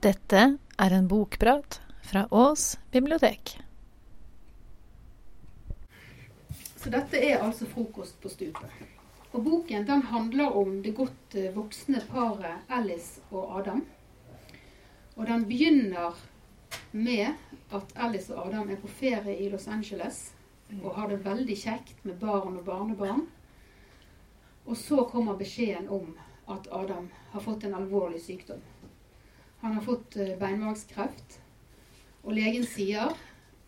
Dette er en bokprat fra Ås bibliotek. Så dette er altså frokost på stupet. Og boken den handler om det godt eh, voksne paret Alice og Adam. Og den begynner med at Alice og Adam er på ferie i Los Angeles og har det veldig kjekt med barn og barnebarn. Og så kommer beskjeden om at Adam har fått en alvorlig sykdom. Han har fått eh, beinmargskreft, og legen sier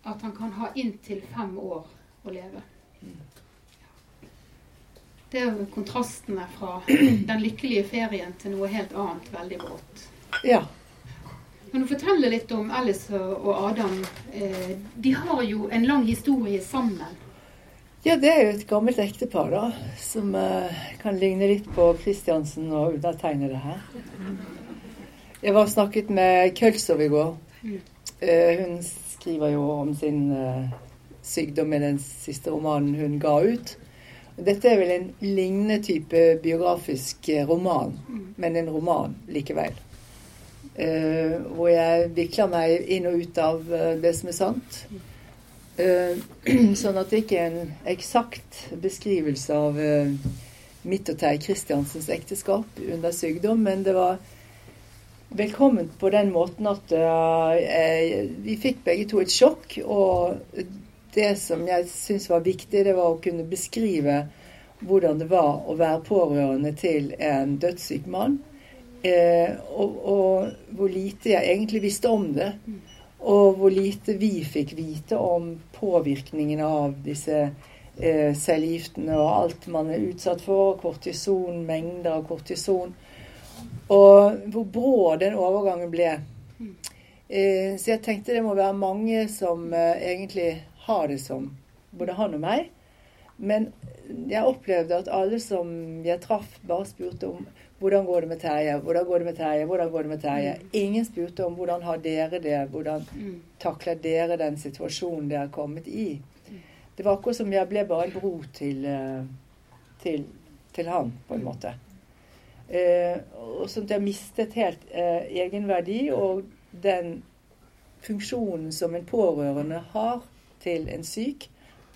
at han kan ha inntil fem år å leve. Det er kontrastene fra den lykkelige ferien til noe helt annet veldig brått. Ja. Kan du fortelle litt om Alice og Adam? Eh, de har jo en lang historie sammen. ja, det er jo et gammelt ektepar, da. Som eh, kan ligne litt på Kristiansen og undertegnede her. Jeg var og snakket med Kølsov i går. Eh, hun skriver jo om sin eh, sykdom i den siste romanen hun ga ut. Dette er vel en lignende type biografisk eh, roman, men en roman likevel. Uh, hvor jeg vikler meg inn og ut av det som er sant. Uh, sånn at det ikke er en eksakt beskrivelse av uh, mitt og Terje Kristiansens ekteskap under sykdom, men det var velkomment på den måten at uh, vi fikk begge to et sjokk. Og det som jeg syns var viktig, det var å kunne beskrive hvordan det var å være pårørende til en dødssyk mann. Eh, og, og hvor lite jeg egentlig visste om det. Og hvor lite vi fikk vite om påvirkningen av disse eh, cellegiftene og alt man er utsatt for. Kortison, mengder av kortison. Og hvor brå den overgangen ble. Eh, så jeg tenkte det må være mange som eh, egentlig har det som både han og meg. Men jeg opplevde at alle som jeg traff, bare spurte om hvordan går det med Terje, hvordan går det med Terje, hvordan går det med Terje. Ingen spurte om hvordan har dere det, hvordan takler dere den situasjonen dere har kommet i. Det var akkurat som jeg ble bare en bro til, eh, til, til han, på en måte. Eh, og sånn at jeg mistet helt eh, egenverdi og den funksjonen som en pårørende har til en syk,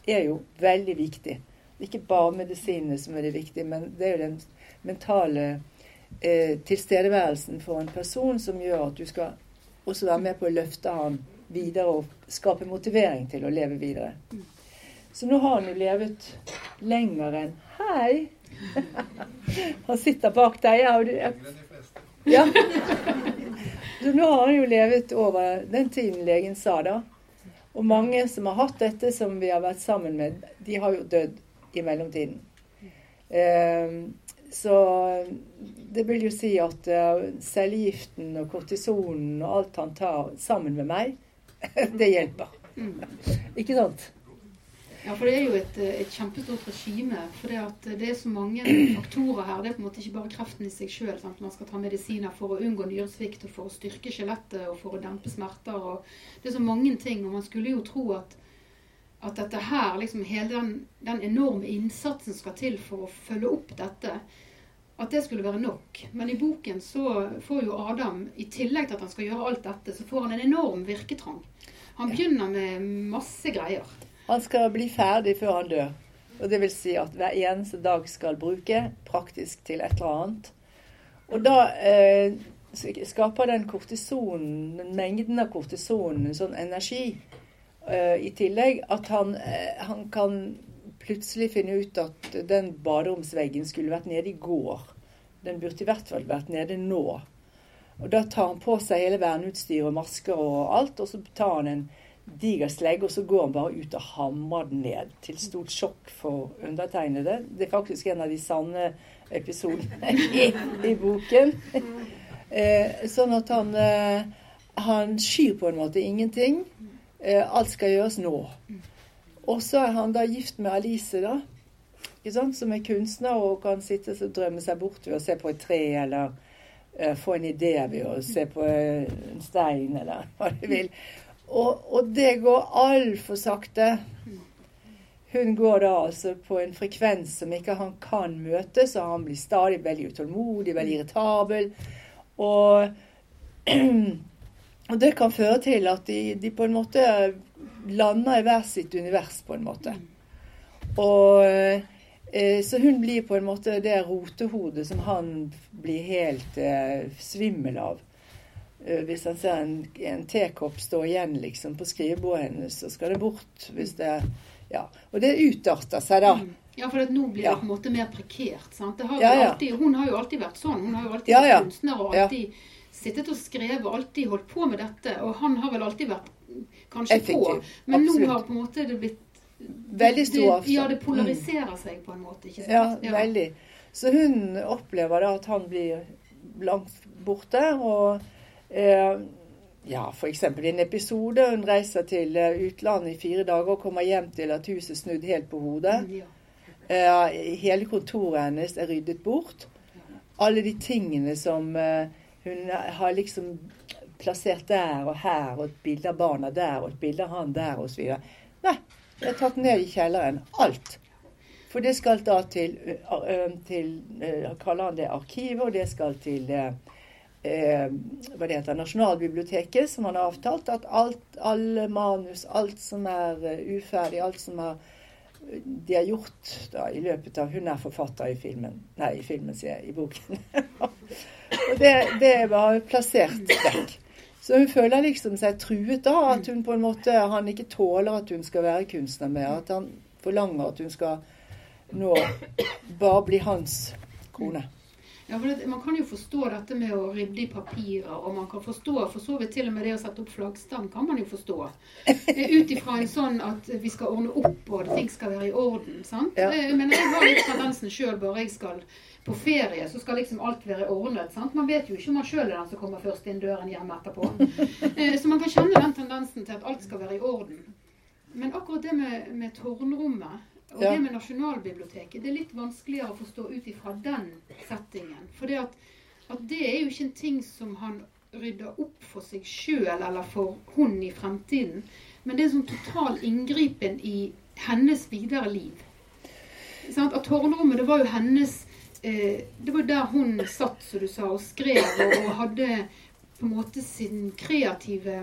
er jo veldig viktig. Ikke bare medisinene som er det viktige, men det er jo den mentale eh, tilstedeværelsen for en person som gjør at du skal også være med på å løfte han videre og skape motivering til å leve videre. Så nå har han jo levet lenger enn Hei! han sitter bak deg. Ja, ja. Så nå har han jo levet over den tiden legen sa, da. Og mange som har hatt dette, som vi har vært sammen med, de har jo dødd i mellomtiden. Eh, så det vil jo si at uh, cellegiften og kortisonen og alt han tar sammen med meg, det hjelper. Ikke sant? Ja, for det er jo et, eh, et kjempestort regime. For det, det er så mange faktorer her. Det er på en måte ikke bare kreften i seg sjøl. Man skal ta medisiner for å unngå nyresvikt og for å styrke skjelettet og for å dempe smerter. Og det er så mange ting. Og man skulle jo tro at, at dette her, liksom hele den, den enorme innsatsen skal til for å følge opp dette, at det skulle være nok. Men i boken så får jo Adam, i tillegg til at han skal gjøre alt dette, så får han en enorm virketrang. Han begynner med masse greier. Han skal bli ferdig før han dør. Og det vil si at hver eneste dag skal bruke praktisk til et eller annet. Og da eh, skaper den kortisonen, den mengden av kortison, en sånn energi eh, i tillegg at han, eh, han kan plutselig finne ut at den baderomsveggen skulle vært nede i går. Den burde i hvert fall vært nede nå. Og da tar han på seg hele verneutstyret og masker og alt, og så tar han en diger slegge, og så går han bare ut og hamrer den ned. Til stort sjokk for undertegnede. Det er faktisk en av de sanne episodene i, i boken. Eh, sånn at han, eh, han skyr på en måte ingenting. Eh, alt skal gjøres nå. Og så er han da gift med Alice, da. Som er kunstner og kan sitte og drømme seg bort ved å se på et tre, eller eh, få en idé ved å se på eh, en stein, eller hva du vil. Og, og det går altfor sakte. Hun går da altså på en frekvens som ikke han kan møte, så han blir stadig veldig utålmodig, veldig irritabel. Og og det kan føre til at de, de, på en måte lander i hver sitt univers, på en måte. Og eh, Så hun blir på en måte det rotehodet som han blir helt eh, svimmel av. Eh, hvis han ser en, en tekopp stå igjen liksom på skrivebordet hennes, så skal det bort. hvis det ja. Og det utarter seg da. Mm. Ja, for nå blir det på en måte mer prekert. Har ja, ja. Alltid, hun har jo alltid vært sånn. Hun har jo alltid vært kunstner og alltid sittet og skrevet, alltid holdt på med dette. Og han har vel alltid vært kanskje Effektiv. på. Men Absolutt. nå har på en måte det blitt Veldig stor avstand. Ja, det polariserer mm. seg på en måte. ikke sant? Ja, ja, veldig. Så hun opplever da at han blir langt borte. Og ja, f.eks. i en episode hun reiser til eh, utlandet i fire dager og kommer hjem til at huset er snudd helt på hodet. Eh, hele kontoret hennes er ryddet bort. Alle de tingene som eh, hun har liksom plassert der og her, og et bilde av barna der, og et bilde av han der, osv. Nei, det er tatt ned i kjelleren. Alt. For det skal da til, til kaller han det arkivet, og det skal til eh, hva det heter, Nasjonalbiblioteket, som han har avtalt, at alt, alle manus, alt som er uferdig, alt som er de har gjort da, i løpet av Hun er forfatter i filmen. Nei, i filmen, sier jeg. I boken. og det, det var plassert vekk. Så hun føler liksom seg truet da. At hun på en måte, han ikke tåler at hun skal være kunstner mer. At han forlanger at hun skal nå bare bli hans kone. Ja, for det, Man kan jo forstå dette med å rydde i papirer, og man kan forstå for så vidt til og med det å sette opp flaggstang kan man jo forstå. Eh, ut ifra en sånn at vi skal ordne opp, og ting skal være i orden. sant? Ja. Eh, men jeg har litt tendensen sjøl, bare jeg skal på ferie, så skal liksom alt være ordnet. sant? Man vet jo ikke om man sjøl er den som kommer først inn døren hjem etterpå. Eh, så man kan kjenne den tendensen til at alt skal være i orden. Men akkurat det med, med tårnrommet og det med Nasjonalbiblioteket det er litt vanskeligere å forstå ut ifra den settingen. For det, at, at det er jo ikke en ting som han rydder opp for seg sjøl eller for hun i fremtiden. Men det er en sånn total inngripen i hennes videre liv. Sånn, at Tårnrommet, det var jo hennes eh, Det var der hun satt, som du sa, og skrev og, og hadde på en måte sin kreative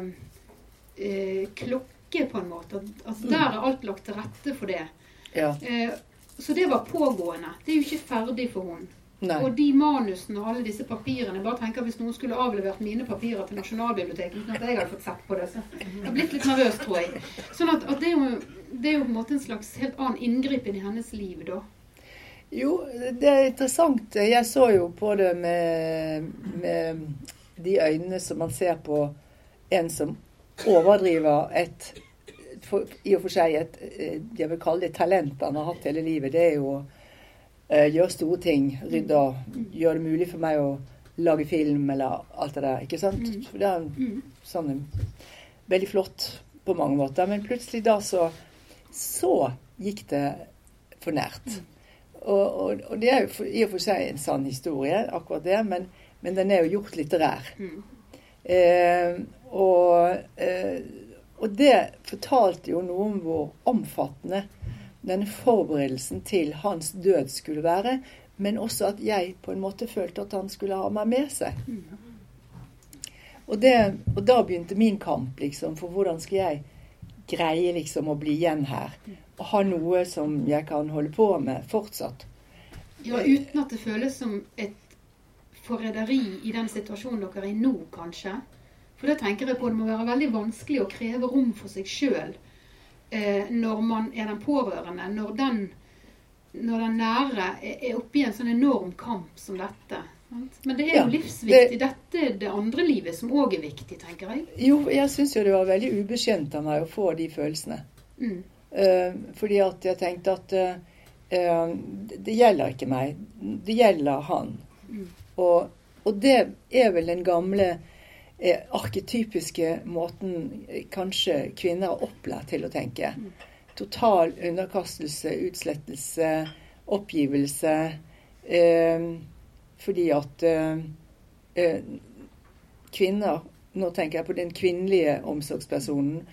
eh, klokke, på en måte. Altså, der er alt lagt til rette for det. Ja. Eh, så det var pågående. Det er jo ikke ferdig for henne. Nei. Og de manusene og alle disse papirene bare tenker Hvis noen skulle avlevert mine papirer til Nasjonalbiblioteket uten at jeg hadde fått sett på det, så jeg blitt litt nervøs, tror jeg. Sånn at, at det, er jo, det, er jo, på en måte en slags helt annen inngripen i hennes liv da. Jo, det er interessant. Jeg så jo på det med, med de øynene som man ser på en som overdriver et for, i og for seg et eh, jeg vil kalle det talent han har hatt hele livet. Det er jo å uh, gjøre store ting. Rydde. Gjøre det mulig for meg å lage film eller alt det der. Ikke sant? Mm. For det er mm. sånn veldig flott på mange måter. Men plutselig da så så gikk det for nært. Mm. Og, og, og, det er jo i og for seg en sann historie, akkurat det, men, men den er jo gjort litterær. Mm. Eh, og eh, og det fortalte jo noe om hvor omfattende denne forberedelsen til hans død skulle være. Men også at jeg på en måte følte at han skulle ha meg med seg. Og, det, og da begynte min kamp, liksom. For hvordan skal jeg greie liksom å bli igjen her? Og ha noe som jeg kan holde på med fortsatt. Ja, uten at det føles som et forræderi i den situasjonen dere er i nå, kanskje. For da tenker jeg på det må være veldig vanskelig å kreve rom for seg sjøl eh, når man er den pårørende. Når den, når den nære er oppe i en sånn enorm kamp som dette. Men det er jo ja, livsviktig. Det, Dette det andre livet som òg er viktig, tenker jeg. Jo, jeg syns jo det var veldig ubeskjent av meg å få de følelsene. Mm. Uh, fordi at jeg tenkte at uh, det gjelder ikke meg. Det gjelder han. Mm. Og, og, det er vel den gamle arketypiske måten kanskje kvinner er opplært til å tenke. Total underkastelse, utslettelse, oppgivelse. Eh, fordi at eh, eh, kvinner Nå tenker jeg på den kvinnelige omsorgspersonen.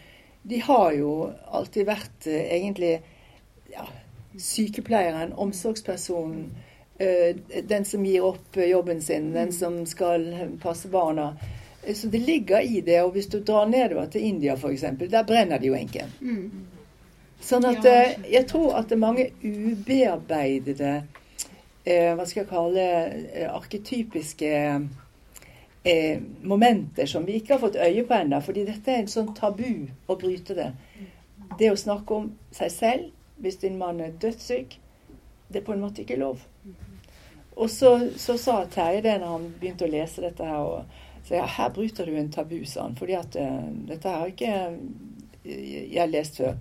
De har jo alltid vært eh, egentlig ja, sykepleieren, omsorgspersonen. Eh, den som gir opp jobben sin, den som skal passe barna. Så det ligger i det. Og hvis du drar nedover til India f.eks., der brenner de jo enken. Mm. Sånn at Ja. eh, jeg tror at det er mange ubearbeidede eh, Hva skal jeg kalle eh, arketypiske eh, momenter som vi ikke har fått øye på ennå. Fordi dette er en sånn tabu å bryte det. Det å snakke om seg selv hvis din mann er dødssyk, det er på en måte ikke lov. Og så, så sa Terje det når han begynte å lese dette her. og så ja, her bryter du en tabu, sa han. fordi at uh, dette har ikke eh, jeg lest før.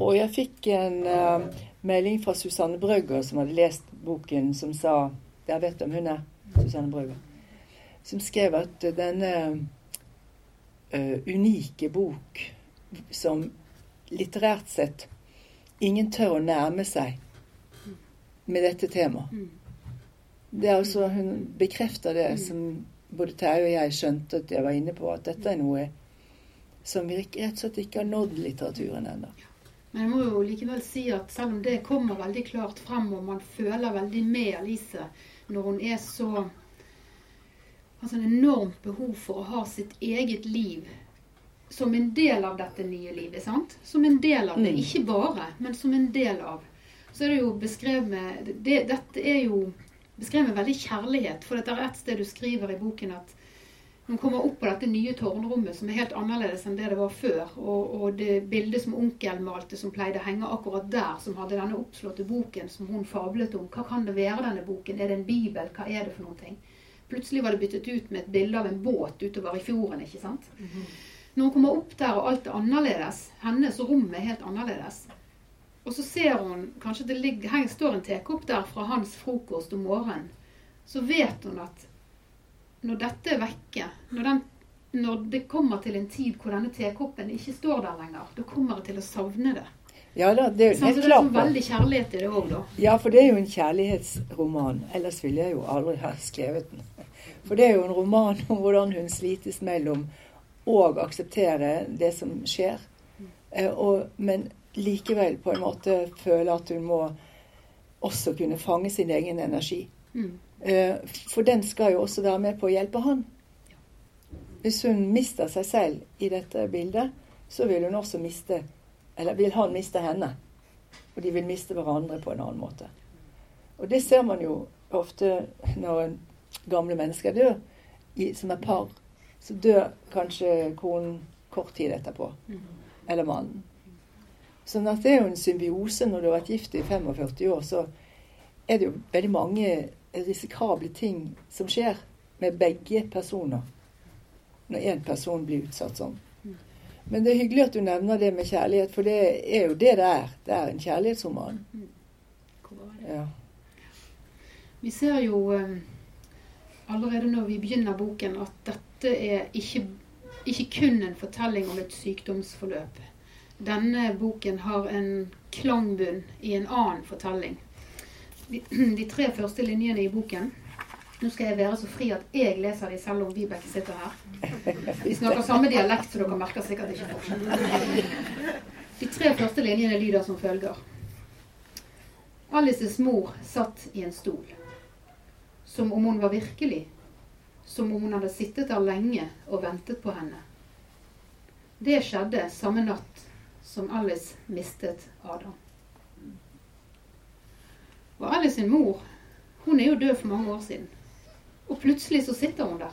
Og jeg fikk en uh, melding fra Susanne Brøgger, som hadde lest boken, som sa Jeg vet hvem hun er. Susanne Brøgger. Som skrev at denne uh, unike bok som litterært sett ingen tør å nærme seg med dette temaet. Mm. Det er altså, Hun bekrefter det som både Terje og jeg skjønte at jeg var inne på, at dette er noe som vi rett og slett ikke har nådd litteraturen ennå. Men jeg må jo likevel si at selv om det kommer veldig klart frem, og man føler veldig med Alice når hun er så har sånn enormt behov for å ha sitt eget liv som en del av dette nye livet. sant? Som en del av det. Mm. Ikke bare, men som en del av. Så er det jo beskrevet med det, Dette er jo beskrevet med veldig kjærlighet. For det er et sted du skriver i boken at hun kommer opp på dette nye tårnrommet som er helt annerledes enn det det var før. Og, og det bildet som onkel malte som pleide å henge akkurat der, som hadde denne oppslåtte boken som hun fablet om. Hva kan det være, denne boken? Er det en bibel? Hva er det for noen ting? Plutselig var det byttet ut med et bilde av en båt utover i fjorden. ikke sant? Når hun kommer opp der og alt er annerledes, hennes rom er helt annerledes, og så ser hun kanskje det ligger, står en tekopp der fra hans frokost om morgenen, så vet hun at når dette er vekke, når, den, når det kommer til en tid hvor denne tekoppen ikke står der lenger, da kommer jeg til å savne det. Ja da, det er Så det er klart. sånn veldig kjærlighet i det òg, da. Ja, for det er jo en kjærlighetsroman. Ellers ville jeg jo aldri ha skrevet den. For det er jo en roman om hvordan hun slites mellom å akseptere det som skjer, eh, og, men likevel på en måte føle at hun må også kunne fange sin egen energi. Mm. Eh, For den skal jo også være med på å hjelpe han. Hvis hun mister seg selv i dette bildet, så vil hun også miste Eller vil han miste henne. Og de vil miste hverandre på en annen måte. Og det ser man jo ofte når en gamle mennesker dør, i, som er par. Så dør kanskje konen kort tid etterpå. Eller mannen. Sånn at det er jo en symbiose. Når du har vært gift i 45 år, så er det jo veldig mange risikable ting som skjer med begge personer. Når én person blir utsatt sånn. Men det er hyggelig at du nevner det med kjærlighet, for det er jo det det er. Det er en kjærlighetsroman. Ja. Vi ser jo eh, allerede når vi begynner boken, at dette er ikke, ikke kun en fortelling om et sykdomsforløp. Denne boken har en klangbunn i en annen fortelling. De, tre første linjene i boken Nå skal jeg være så fri at jeg leser de selv om Vibeke sitter her. Vi snakker samme dialekt, så dere merker sikkert ikke forskjellen. De tre første linjene lyder som følger. Alices mor satt i en stol. Som om hun var virkelig. Som om hun hadde sittet der lenge og ventet på henne. Det skjedde samme natt som Alice mistet Adam. Og Alice sin mor, hun er jo død for mange år siden. Og plutselig så sitter hun der.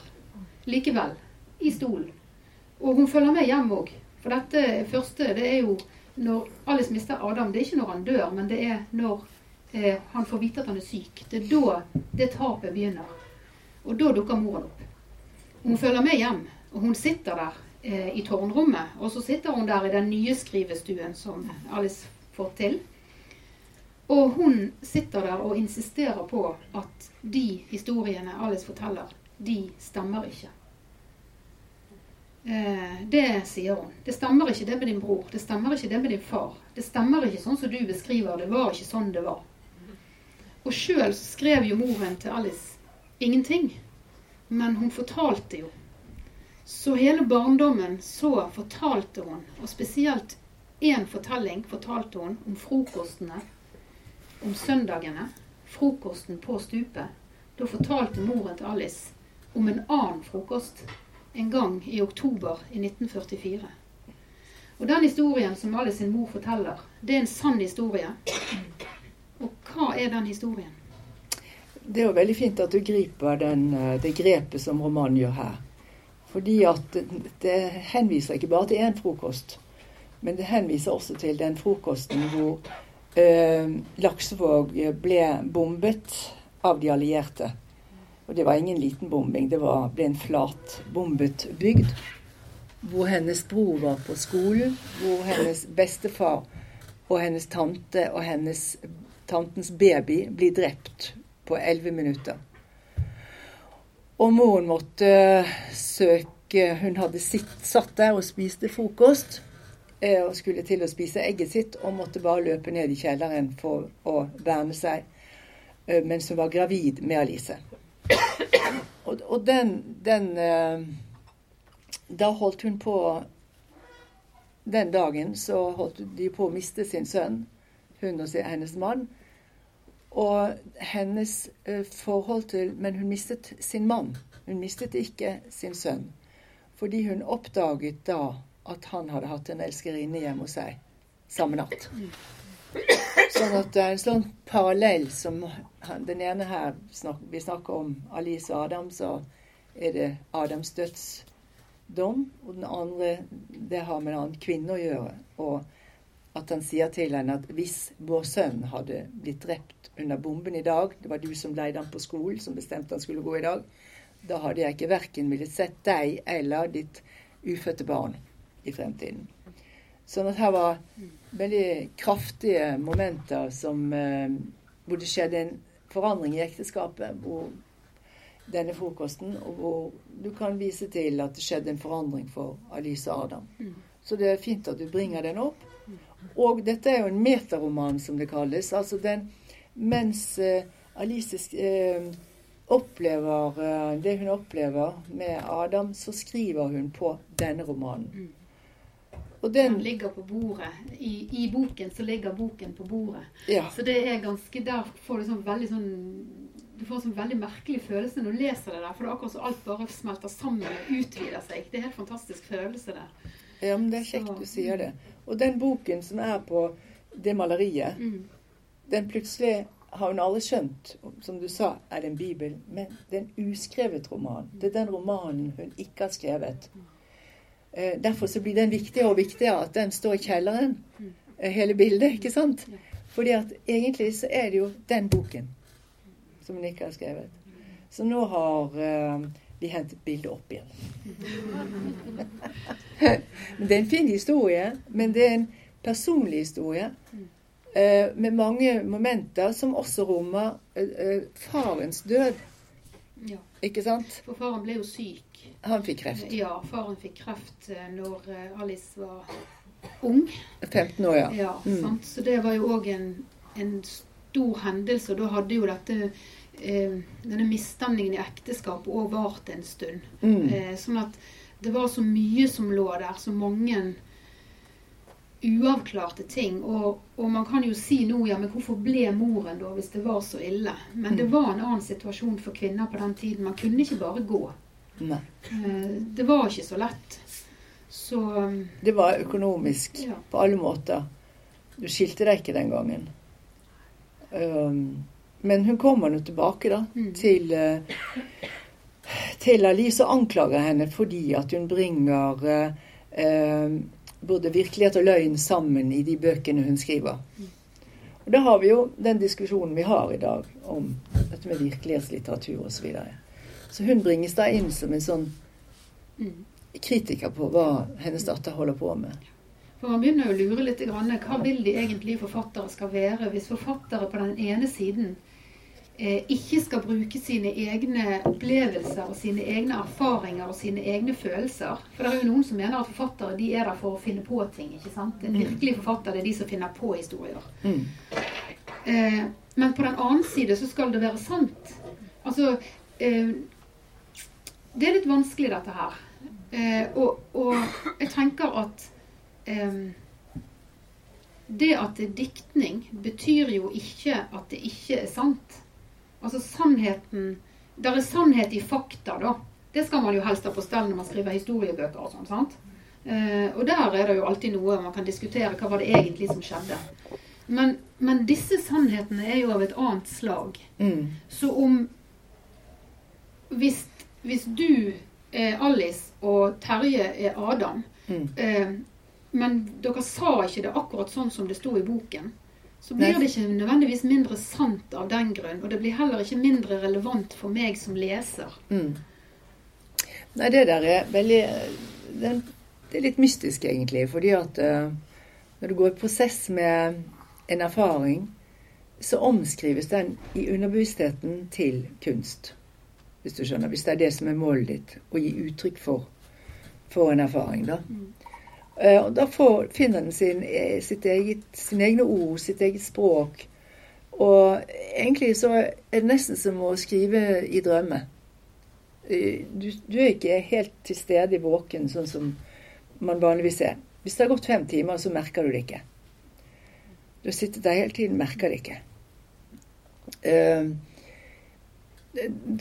Likevel. I stolen. Og hun følger med hjem òg. For dette første, det er jo når Alice mister Adam. Det er ikke når han dør, men det er når eh, han får vite at han er syk. Det er da det tapet begynner. Og da dukker moren opp. Hun følger med hjem, og hun sitter der eh, i tårnrommet. Og så sitter hun der i den nye skrivestuen som Alice får til. Og hun sitter der og insisterer på at de historiene Alice forteller, de stemmer ikke. Eh, det sier hun. Det stemmer ikke det med din bror. Det stemmer ikke det med din far. Det stemmer ikke sånn som du beskriver. Det var ikke sånn det var. Og sjøl skrev jo moren til Alice ingenting. Men hun fortalte jo. Så hele barndommen så fortalte hun, og spesielt én fortelling fortalte hun om frokostene om søndagene, frokosten på stupet. Da fortalte moren til Alice om en annen frokost en gang i oktober i 1944. Og den historien som Alice sin mor forteller, det er en sann historie. Og hva er den historien? Det er jo veldig fint at du griper den, eh, det grepet som romanen gjør her. Fordi at det, henviser ikke bare til én frokost, men det henviser også til den frokosten hvor eh, Laksevåg ble bombet av de allierte. Og det var ingen liten bombing. Det var, ble en flatbombet bygd. Hvor hennes bror var på skolen. Hvor hennes bestefar og hennes tante og hennes tantens baby blir drept på elleve minutter. Og moren måtte søke Hun hadde sitt, satt der og spiste frokost. eh, Og skulle til å spise egget sitt og måtte bare løpe ned i kjelleren for å verne seg eh, mens hun var gravid med Alice. Og, og den, den eh, Da holdt hun på Den dagen så holdt de på å miste sin sønn, hun og hennes mann. Og hennes eh, forhold til Men hun mistet sin mann. Hun mistet ikke sin sønn. Fordi hun oppdaget da at han hadde hatt en elskerinne hjemme hos seg samme natt. Sånn at det er en sånn parallell som Den ene her Vi snakker om Alice og Adam, så er det Adams dødsdom. Og den andre det har med en annen kvinne å gjøre. Og at han sier til henne at hvis vår sønn hadde blitt drept under bomben i dag, det var du som leide han på skolen, som bestemte han skulle gå i dag, da hadde jeg ikke verken villet sett deg eller ditt ufødte barn i fremtiden. Sånn at her var veldig kraftige momenter som, eh, hvor det skjedde en forandring i ekteskapet. hvor denne frokosten, og hvor du kan vise til at det skjedde en forandring for Alice og Adam. Så det er fint at du bringer den opp. Og dette er jo en metaroman, som det kalles. Altså den Mens eh, Alice eh, opplever eh, det hun opplever med Adam, så skriver hun på denne romanen. Og Den den ligger på bordet. I, I boken så ligger boken på bordet. Ja. Så det er ganske Der får du sånn veldig sånn Du får en sånn veldig merkelig følelse når du leser det der. For det er akkurat som alt bare smelter sammen og utvider seg. Det er en helt fantastisk følelse der. ja, men det er kjekt du sier det. Og den boken som er på det maleriet, Mm. Den plutselig har hun aldri skjønt, som du sa, er det en bibel, men det er en uskrevet roman. Det er den romanen hun ikke har skrevet. Eh, derfor så blir den viktigere og viktigere at den står i kjelleren, eh, hele bildet, ikke sant? Fordi at egentlig så er det jo den boken som hun ikke har skrevet. Så nå har eh, vi hentet bildet opp igjen. men det er en fin historie, men det er en personlig historie. Eh, med mange momenter som også rommer eh, eh, farens død. Ja. Ikke sant? For faren ble jo syk. Han fikk kreft. Ja, faren fikk kreft når Alice var ung. 15 år, ja. Ja, Mm. sant? Så det var jo òg en, en stor hendelse. Og da hadde jo dette eh, Denne misstemningen i ekteskapet òg vart en stund. Mm. Eh, sånn at det var så mye som lå der. Så mange uavklarte ting. Og, og man kan jo si nå ja, men hvorfor ble moren da, hvis det var så ille? Men det Mm. var en annen situasjon for kvinner på den tiden. Man kunne ikke bare gå. Nei. Eh, det var ikke så lett. Så Det var økonomisk ja. på alle måter. Du skilte deg ikke den gangen. Um, men hun kommer nå tilbake da, Mm. til, uh, til Alice og anklager henne fordi at hun bringer uh, eh, både virkelighet og løgn sammen i de bøkene hun skriver. Og da har vi jo den diskusjonen vi har i dag om dette med virkelighetslitteratur osv. Så, videre. så hun bringes da inn som en sånn kritiker på hva hennes datter holder på med. For man begynner jo å lure litt. Hva vil de egentlig forfattere skal være? Hvis forfattere på den ene siden ikke skal bruke sine egne opplevelser og sine egne erfaringer og sine egne følelser. For det er jo noen som mener at forfattere de er der for å finne på ting. ikke sant? En virkelig forfatter det er de som finner på historier. Mm. Eh, men på den annen side så skal det være sant. Altså eh, Det er litt vanskelig, dette her. Eh, og, og jeg tenker at eh, Det at det er diktning, betyr jo ikke at det ikke er sant. Altså sannheten Det er sannhet i fakta, da. Det skal man jo helst ha på stell når man skriver historiebøker og sånn. sant? Eh, og der er det jo alltid noe man kan diskutere. Hva var det egentlig som skjedde? Men, men disse sannhetene er jo av et annet slag. Mm. Så om Hvis, hvis du er Alice og Terje er Adam, Mm. eh, men dere sa ikke det akkurat sånn som det sto i boken, så blir det ikke nødvendigvis mindre sant av den grunn. Og det blir heller ikke mindre relevant for meg som leser. Mm. Nei, det der er veldig Det er, det litt mystisk, egentlig. Fordi at eh, når du går i prosess med en erfaring, så omskrives den i underbevisstheten til kunst. Hvis du skjønner. Hvis det er det som er målet ditt. Å gi uttrykk for, for en erfaring, da. Eh, og da får, finner den sin, eh, eget, sine egne ord, sitt eget språk. Og egentlig så er det nesten som å skrive i drømme. Eh, Du, du er ikke helt til stede i våken, sånn som man vanligvis er. Hvis det har gått fem timer, så merker du det ikke. Du har sittet der hele tiden, merker det ikke. Eh,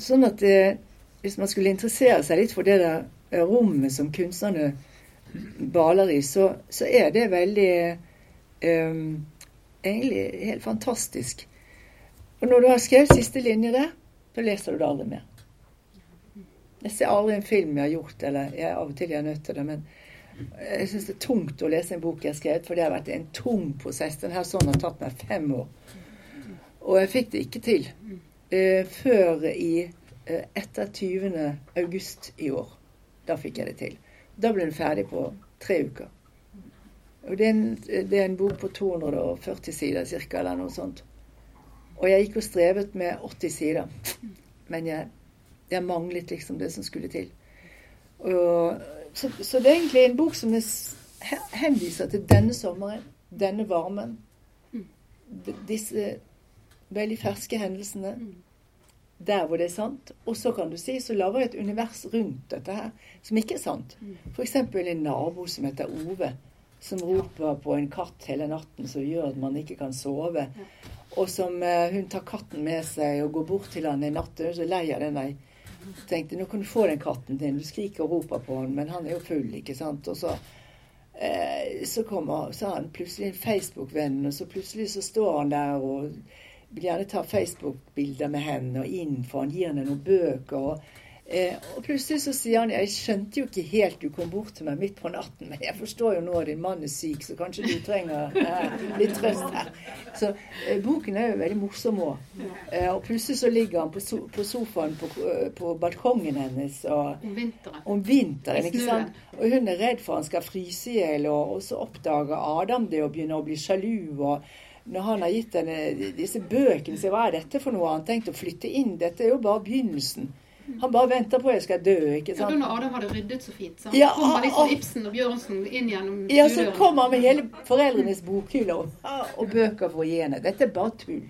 sånn at det, hvis man skulle interessere seg litt for det der eh, rommet som kunstnerne baler i, så, så er det veldig um, Egentlig helt fantastisk. Og når du har skrevet siste linje der, så leser du det aldri mer. Jeg ser aldri en film jeg har gjort, eller jeg, av og til jeg er nødt til det, men jeg syns det er tungt å lese en bok jeg har skrevet, for det har vært en tung prosess. Den her sånn har tatt meg fem år. Og jeg fikk det ikke til eh, før i eh, etter 20. august i år. Da fikk jeg det til. Da ble den ferdig på tre uker. Og det er, en, det er en bok på 240 sider cirka, eller noe sånt. Og jeg gikk og strevet med 80 sider. Men jeg, jeg manglet liksom det som skulle til. Og, så, så det er egentlig en bok som er, henviser til denne sommeren, denne varmen. Disse veldig ferske hendelsene. Der hvor det er sant. Og så kan du si, så lager jeg et univers rundt dette her som ikke er sant. F.eks. en nabo som heter Ove, som roper på en katt hele natten som gjør at man ikke kan sove. Og som eh, hun tar katten med seg og går bort til han en natt. Er så lei av den der. Tenkte nå kan du få den katten din. Du skriker og roper på han, men han er jo full, ikke sant. Og så, eh, så kommer så har han plutselig en Facebook-venn, og så plutselig så står han der og gjerne ta Facebook-bilder med henne og inn, for han gir henne noen bøker. og Eh, og plutselig så sier han Jeg skjønte jo ikke helt du kom bort til meg midt på natten, men jeg forstår jo nå at din mann er syk, så kanskje du trenger eh, litt trøst her. Så eh, boken er jo veldig morsom òg. Eh, og plutselig så ligger han på, so på sofaen på, eh, på balkongen hennes og Om vinteren. om vinteren. Ikke sant? Og hun er redd for han skal fryse i hjel, og, og så oppdager Adam det og begynner å bli sjalu. og når han har gitt henne disse bøkene, så hva er dette for noe? Han tenkte å flytte inn. Dette er jo bare begynnelsen. Han bare venter på at jeg skal dø. ikke sant? Ja, da Adam hadde ryddet så fint. Så han Ja, kommer litt som ah, ah. Ibsen og Bjørnsen inn gjennom Ja, så kommer han med hele foreldrenes bokhylle og, og bøker for å gi henne. Dette er bare tull.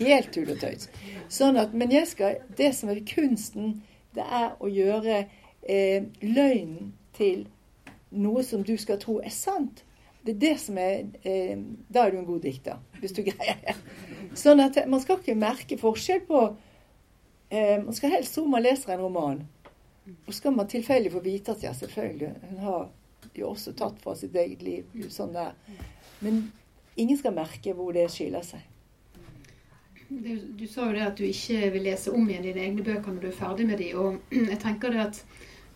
Helt tull og tøys. Sånn at, men jeg skal, det som er kunsten, det er å gjøre eh, løgnen til noe som du skal tro er sant. Det er det som er eh, Da er du en god dikter, hvis du greier det. Sånn at man skal ikke merke forskjell på eh, Man skal helst tro man leser en roman. Og skal man tilfeldig få vite at ja, selvfølgelig, hun har jo også tatt fra sitt eget liv. Sånn der. Men ingen skal merke hvor det skiller seg. Du, du sa jo det at du ikke vil lese om igjen dine egne bøker når du er ferdig med de, og jeg tenker det at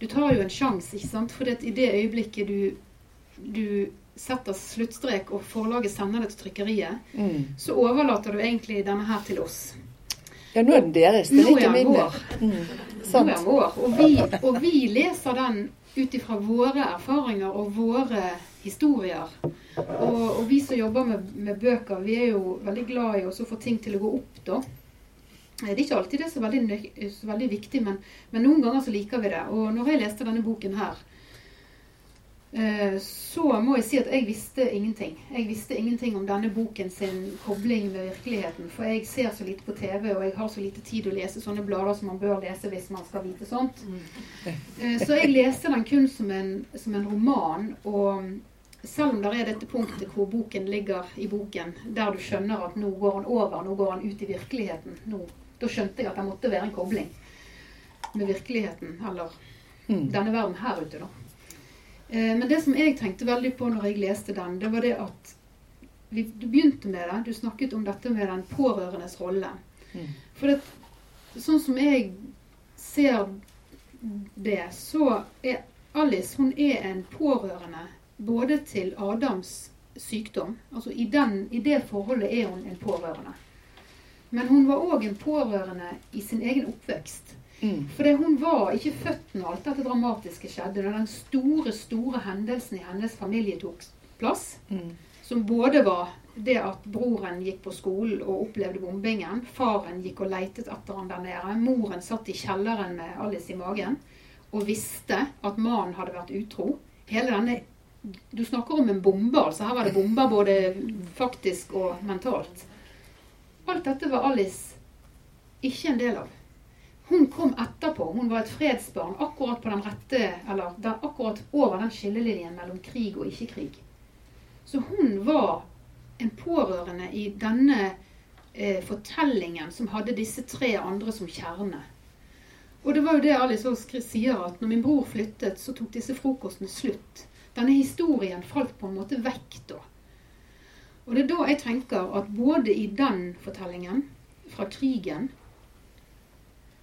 du tar jo en sjanse, ikke sant? For i det øyeblikket du, du setter sluttstrek og forlaget sender det til trykkeriet, Mm. så overlater du egentlig denne her til oss. Ja, nå er den deres. Det er ikke min. Mm. Nå er den vår. Og vi, og vi leser den ut ifra våre erfaringer og våre historier. Og, og vi som jobber med, med bøker, vi er jo veldig glad i å få ting til å gå opp, da. Det er ikke alltid det er så veldig, så veldig viktig, men, men noen ganger så liker vi det. Og når jeg leste denne boken her, så må jeg si at jeg visste ingenting. Jeg visste ingenting om denne boken sin kobling med virkeligheten. For jeg ser så lite på TV, og jeg har så lite tid å lese sånne blader som man bør lese hvis man skal vite sånt. Eh, Så jeg leste den kun som en, som en roman. Og selv om det er dette punktet hvor boken ligger i boken, der du skjønner at nå går han over, nå går han ut i virkeligheten, nå, da skjønte jeg at det måtte være en kobling. med virkeligheten, eller Mm. denne verden her ute, da. Eh, men det som jeg tenkte veldig på når jeg leste den, det var det at vi, Du begynte med det. Du snakket om dette med den pårørendes rolle. Mm. For det, sånn som jeg ser det, så er Alice hun er en pårørende både til Adams sykdom Altså i, den, i det forholdet er hun en pårørende. Men hun var òg en pårørende i sin egen oppvekst. Mm. For hun var ikke født når alt dette dramatiske skjedde. Når den store, store hendelsen i hennes familie tok plass. Mm. Som både var det at broren gikk på skolen og opplevde bombingen. Faren gikk og leitet etter han der nede. Moren satt i kjelleren med Alice i magen og visste at mannen hadde vært utro. Hele denne Du snakker om en bombe, altså. Her var det bomber både faktisk og mentalt. Alt dette var Alice ikke en del av. Hun kom etterpå. Hun var et fredsbarn akkurat på den rette, eller der, akkurat over den skillelinjen mellom krig og ikke-krig. Så hun var en pårørende i denne eh, fortellingen som hadde disse tre andre som kjerne. Og det var jo det Alice Aas sier, at når min bror flyttet, så tok disse frokostene slutt. Denne historien falt på en måte vekk da. Og det er da jeg tenker at både i den fortellingen fra krigen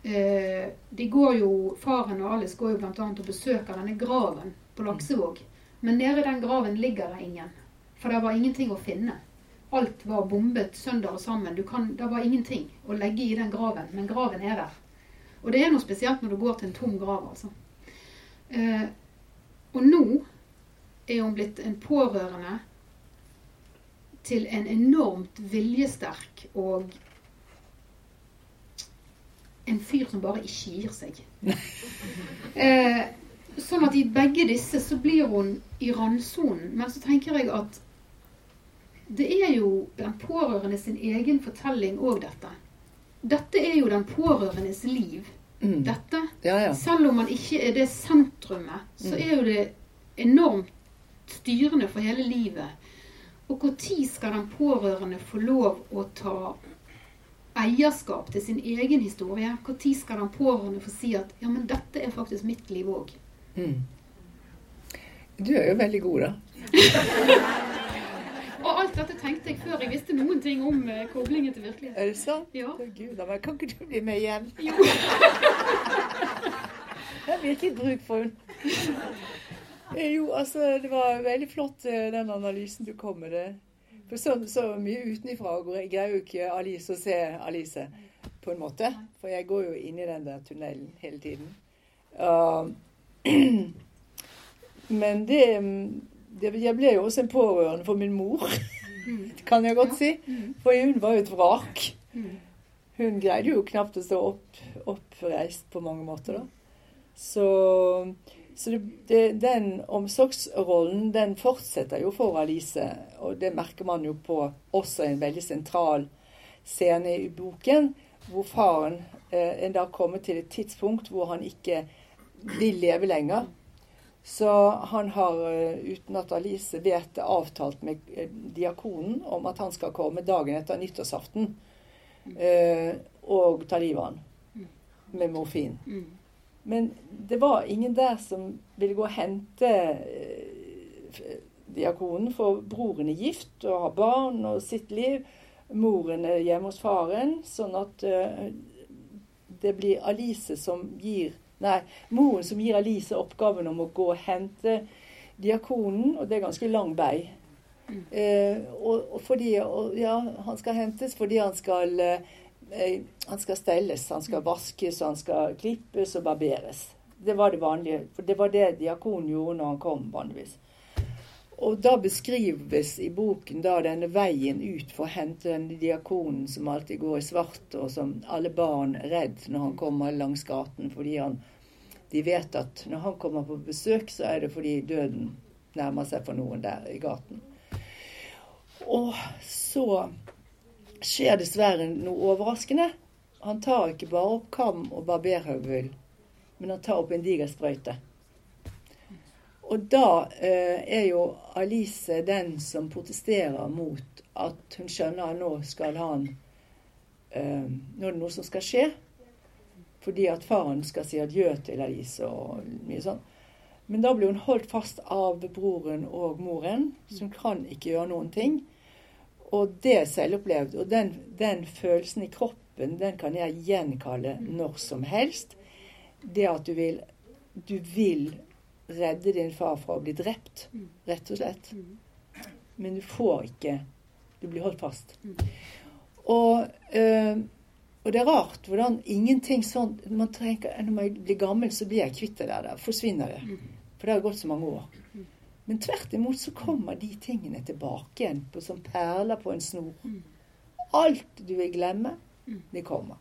de går jo, Faren og Alice går jo bl.a. og besøker denne graven på Laksevåg. Men nede i den graven ligger det ingen. For det var ingenting å finne. Alt var bombet sønder og sammen. Kan, det var ingenting å legge i den graven, men graven er der. Og det er noe spesielt når du går til en tom grav, altså. Eh, og nå er hun blitt en pårørende til en enormt viljesterk og en fyr som bare ikke gir seg. Eh, sånn at i begge disse så blir hun i randsonen. Men så tenker jeg at det er jo den pårørende sin egen fortelling òg, dette. Dette er jo den pårørendes liv. Mm. Dette. Ja, ja. Selv om man ikke er det sentrumet, så Mm. er jo det enormt styrende for hele livet. Og når skal den pårørende få lov å ta eierskap til sin egen historie? Når skal den pårørende få si at ja, men dette er faktisk mitt liv òg? Mm. Du er jo veldig god, da. Og alt dette tenkte jeg før jeg visste noen ting om eh, koblingen til virkeligheten. Er det sant? Ja. Oh, Gud, da, kan ikke du bli med igjen? Jo. Jeg har virkelig bruk for henne. Eh, Jo, altså, det var veldig flott eh, den analysen du kom med. det. For så, så mye utenifra greier jo ikke Alice å se Alice, på en måte. For jeg går jo inn i den der tunnelen hele tiden. Uh, men det, det Jeg ble jo også en pårørende for min mor, det kan jeg godt si. For hun var jo et vrak. Mm. Hun greide jo knapt å stå opp, oppreist på mange måter, da. Så, så det, det, den omsorgsrollen, den fortsetter jo for Alice. Og det merker man jo på også en veldig sentral scene i boken, hvor faren eh, en dag kommer til et tidspunkt hvor han ikke vil leve lenger. Så han har, eh, uten at Alice vet det, avtalt med eh, diakonen om at han skal komme dagen etter nyttårsaften eh, og ta livet av han med morfin. Mm. Men det var ingen der som ville gå og hente eh, diakonen, for broren er gift og har barn og sitt liv. Moren er hjemme hos faren, sånn at eh, det blir Alice som gir Nei, moren som gir Alice oppgaven om å gå og hente diakonen, og det er ganske lang vei. Eh, og, og fordi og, Ja, han skal hentes fordi han skal eh, eh, han skal stelles, han skal vaskes, han skal klippes og barberes. Det var det vanlige. For det var det diakonen gjorde når han kom, vanligvis. Og da beskrives i boken da denne veien ut for å hente den diakonen som alltid går i svart, og som alle barn er redd når han kommer langs gaten, fordi han, de vet at når han kommer på besøk, så er det fordi døden nærmer seg for noen der i gaten. Og så skjer dessverre noe overraskende. Han tar ikke bare opp kam og barberhøvel, men han tar opp en diger sprøyte. Og da eh, er jo Alice den som protesterer mot at hun skjønner at nå skal han eh, Nå er det noe som skal skje. fordi at faren skal si adjø til Alice og mye sånn. Men da blir hun holdt fast av broren og moren, som kan ikke gjøre noen ting. Og det er selvopplevd. Og den, den følelsen i kroppen, den kan jeg gjenkalle når som helst. Det at du vil, du vil redde din far fra å bli drept, rett og slett. Men du får ikke. Du blir holdt fast. Og, øh, og det er rart hvordan ingenting sånn man tenker, Når man blir gammel, så blir jeg kvitt det der. Forsvinner det. For det har gått så mange år. Men tvert imot så kommer de tingene tilbake igjen på, som perler på en snor. Alt du vil glemme, det kommer.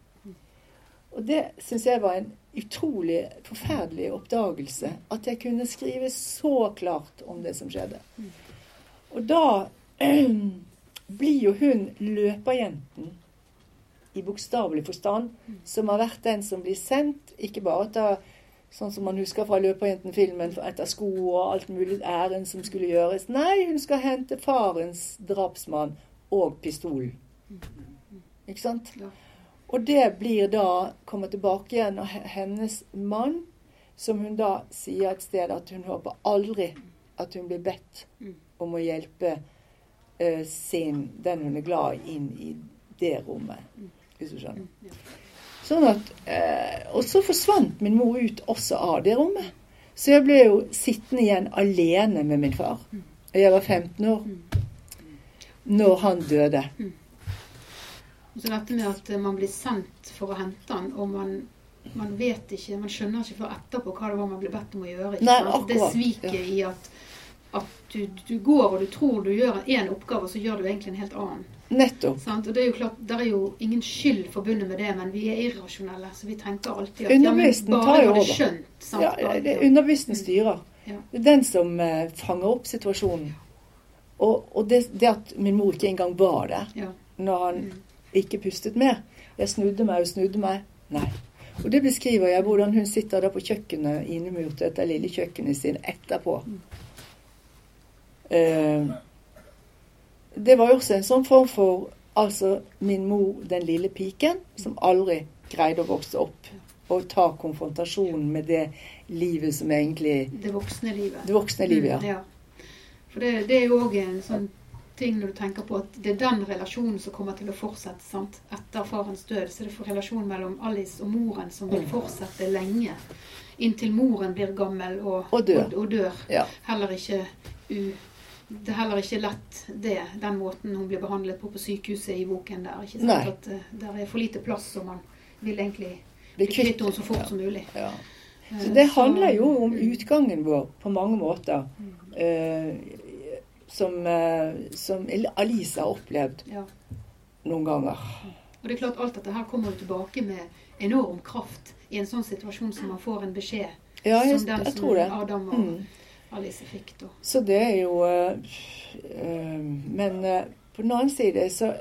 Og det syns jeg var en utrolig forferdelig oppdagelse. At jeg kunne skrive så klart om det som skjedde. Og da blir jo hun løperjenten i bokstavelig forstand, som har vært den som blir sendt, ikke bare til Sånn som man husker fra Løperjenten-filmen etter sko og alt mulig ærend som skulle gjøres. Nei, hun skal hente farens drapsmann og pistol. Ikke sant? Og det blir da Kommer tilbake igjen, og hennes mann, som hun da sier et sted at hun håper aldri at hun blir bedt om å hjelpe uh, sin, den hun er glad i, inn i det rommet. Hvis du skjønner. Sånn at, eh, og så forsvant min mor ut også av det rommet. Så jeg ble jo sittende igjen alene med min far. Og jeg var 15 år når han døde. Så dette med at man blir sendt for å hente han, og man, man vet ikke, man skjønner ikke før etterpå hva det var man ble bedt om å gjøre. Nei, akkurat. det sviket ja. i at, at du, du går og du tror du gjør én oppgave, og så gjør du egentlig en helt annen. Nettopp. Sant? Og det er jo klart, det er jo ingen skyld forbundet med det, men vi er irrasjonelle, så vi tenker alltid at ja, men bare du hadde skjønt. Sant? Ja, det er underbevissten styrer. Ja. Det er den som eh, fanger opp situasjonen. Og, og det, det at min mor ikke engang var der Ja. når han ikke pustet mer Jeg snudde meg og snudde meg. Nei. Og det beskriver jeg hvordan hun sitter der på kjøkkenet innemurt dette lille kjøkkenet sin etterpå. Eh, det var jo også en sånn form for Altså min mor, den lille piken, som aldri greide å vokse opp og ta konfrontasjonen med det livet som egentlig Det voksne livet. Det voksne livet, ja. Mm, ja. For det, det er jo òg en sånn ting når du tenker på at det er den relasjonen som kommer til å fortsette sant? etter farens død. Så det er for relasjonen mellom Alice og moren som vil Mm. fortsette lenge. Inntil moren blir gammel og, Og dør. Og, og dør. Ja. Heller ikke u... Det er heller ikke lett, det, den måten hun blir behandlet på på sykehuset i boken der. ikke sant? Nei. At Det der er for lite plass, og man vil egentlig Bli kvitt henne så fort ja. som mulig. Ja. Eh, Så det handler jo om Mm. utgangen vår på mange måter. eh, som, eh, som Alice har opplevd Ja. noen ganger. Og det er klart alt dette her kommer jo tilbake med enorm kraft i en sånn situasjon som man får en beskjed Ja, jeg, som den som tror det. Adam og Mm. Alice fikk da. Så det er jo eh, eh, Men eh, på den annen side så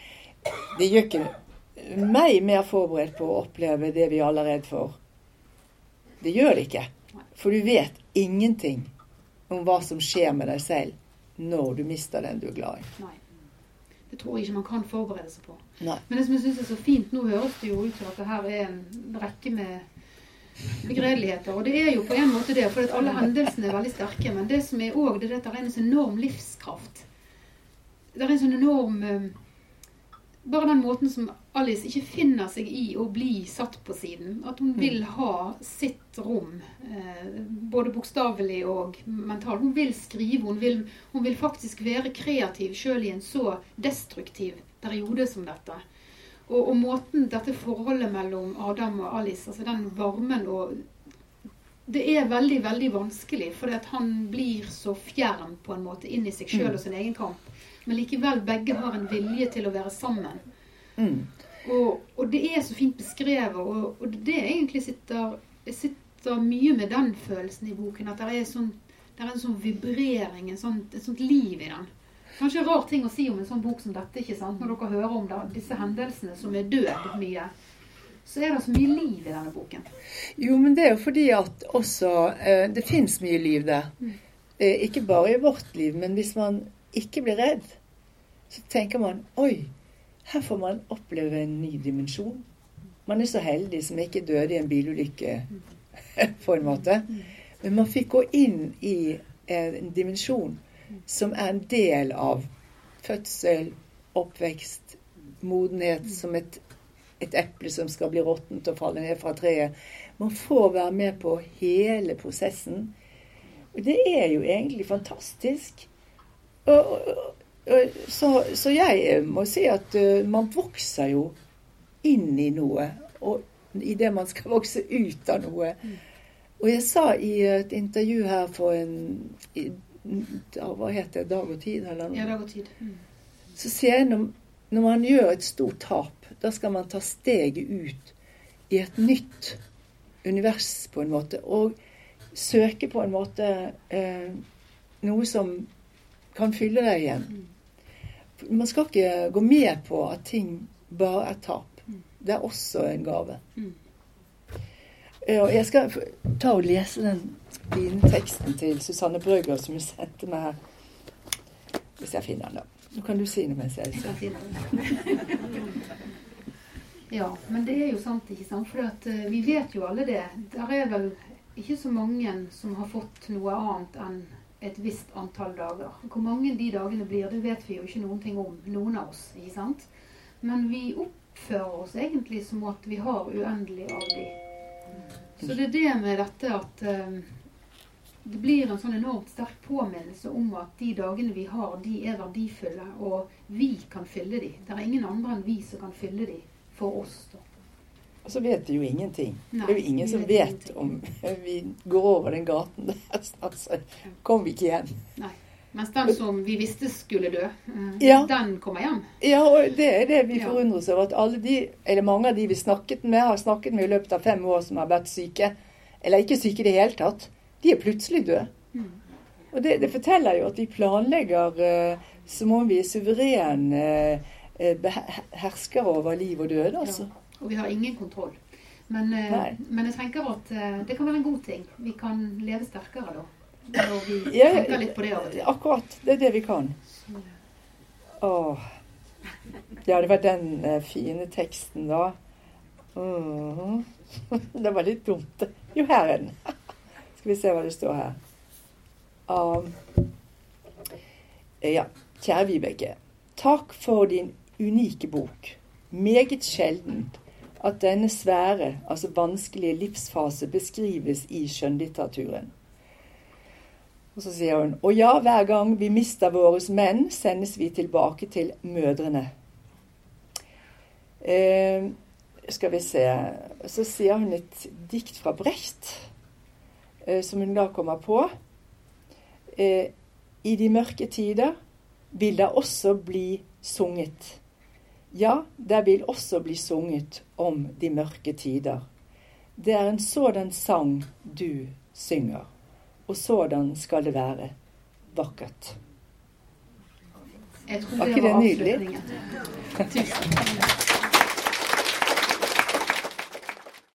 Det gjør ikke meg mer forberedt på å oppleve det vi alle er redd for. Det gjør det ikke. For du vet ingenting om hva som skjer med deg selv når du mister den du er glad i. Nei. Det tror jeg ikke man kan forberede seg på. Nei. Men det som jeg syns er så fint, nå høres det jo ut til at det her er en rekke med begredeligheter. Og det er jo på en måte det, for alle hendelsene er veldig sterke. Men det som er òg, det er at det er en sånn enorm livskraft. Det er en sånn enorm eh, Bare den måten som Alice ikke finner seg i å bli satt på siden. At hun vil ha sitt rom, eh, både bokstavelig og mentalt. Hun vil skrive, hun vil, hun vil faktisk være kreativ sjøl i en så destruktiv periode som dette. Og, og måten dette forholdet mellom Adam og Alice, altså den varmen og Det er veldig, veldig vanskelig, fordi at han blir så fjern på en måte inn i seg sjøl og sin egen kamp. Men likevel, begge har en vilje til å være sammen. Mm. Og, og det er så fint beskrevet, og, og det egentlig sitter, sitter mye med den følelsen i boken. At det er, sånn, det er en sånn vibrering, en sånn, et sånt liv i den. Kanskje rar ting å si om en sånn bok som dette, ikke sant? når dere hører om da, disse hendelsene som er død mye. Så er det så mye liv i denne boken. Jo, men det er jo fordi at også eh, Det fins mye liv der. Eh, ikke bare i vårt liv, men hvis man ikke blir redd, så tenker man Oi, her får man oppleve en ny dimensjon. Man er så heldig som ikke døde i en bilulykke, på en måte. Men man fikk gå inn i en dimensjon som er en del av fødsel, oppvekst, modenhet, som et, et eple som skal bli råttent og falle ned fra treet. Man får være med på hele prosessen. Og det er jo egentlig fantastisk. Og, og, og, så, så, jeg må si at uh, man vokser jo inn i noe. Og i det man skal vokse ut av noe. Og jeg sa i et intervju her for en i, Hva heter det? Dag og tid? Eller noe? Ja, Dag og tid. Mm. Så sier jeg når, når man gjør et stort tap, da skal man ta steget ut i et nytt univers, på en måte. Og søke på en måte eh, noe som kan fylle deg igjen. Mm. Man skal ikke gå med på at ting bare er tap. Mm. Det er også en gave. Mm. Jeg skal ta og lese den fine teksten til Susanne Brøgger som hun sendte meg her. Hvis jeg finner den, da. Nå kan du si noe mens jeg leser. Ja, men det er jo sant, ikke sant. For at, uh, vi vet jo alle det. Der er vel ikke så mange som har fått noe annet enn et visst antall dager. Hvor mange de dagene blir, det vet vi jo ikke noen ting om, noen av oss. ikke sant? Men vi oppfører oss egentlig som at vi har uendelig av de så det er det med dette at um, det blir en sånn enormt sterk påminnelse om at de dagene vi har, de er verdifulle, og vi kan fylle de. Det er ingen andre enn vi som kan fylle de for oss. da. Og så vet vi jo ingenting. Nei, det er jo ingen som vet, ingenting. om vi går over den gaten der snart, så kommer vi ikke igjen. Nei. Mens den som vi visste skulle dø, eh, ja. den kommer hjem. Ja, og det er det vi forundrer oss over. At alle de, eller mange av de vi snakket med, har snakket med i løpet av fem år som har vært syke, eller ikke syke i det hele tatt, de er plutselig døde. Mm. Og det, det, forteller jo at vi planlegger uh, som om vi er suverene uh, herskere over liv og død, altså. Ja. Og vi har ingen kontroll. Men, uh, men jeg tenker at det kan være en god ting. Vi kan leve sterkere da. Når vi tenker litt på det av og til. Akkurat. Det er det vi kan. Åh. Ja, det var den uh, fine teksten, da. Mm. det var litt dumt. Jo, her er den. Skal vi se hva det står her. Um, ja. Kjære Vibeke. Takk for din unike bok. Meget sjeldent at denne svære, altså vanskelige livsfase beskrives i skjønnlitteraturen. Og så sier hun Og ja, hver gang vi mister våre menn, sendes vi tilbake til mødrene. Eh, skal vi se Så sier hun et dikt fra Brecht, eh, som hun da kommer på. Eh, I de mørke tider vil det også bli sunget. Ja, det vil også bli sunget om de mørke tider. Det er en sådan sang du synger og sådan skal det være. Vakkert. Jeg tror det var, var avslutningen. Tusen takk.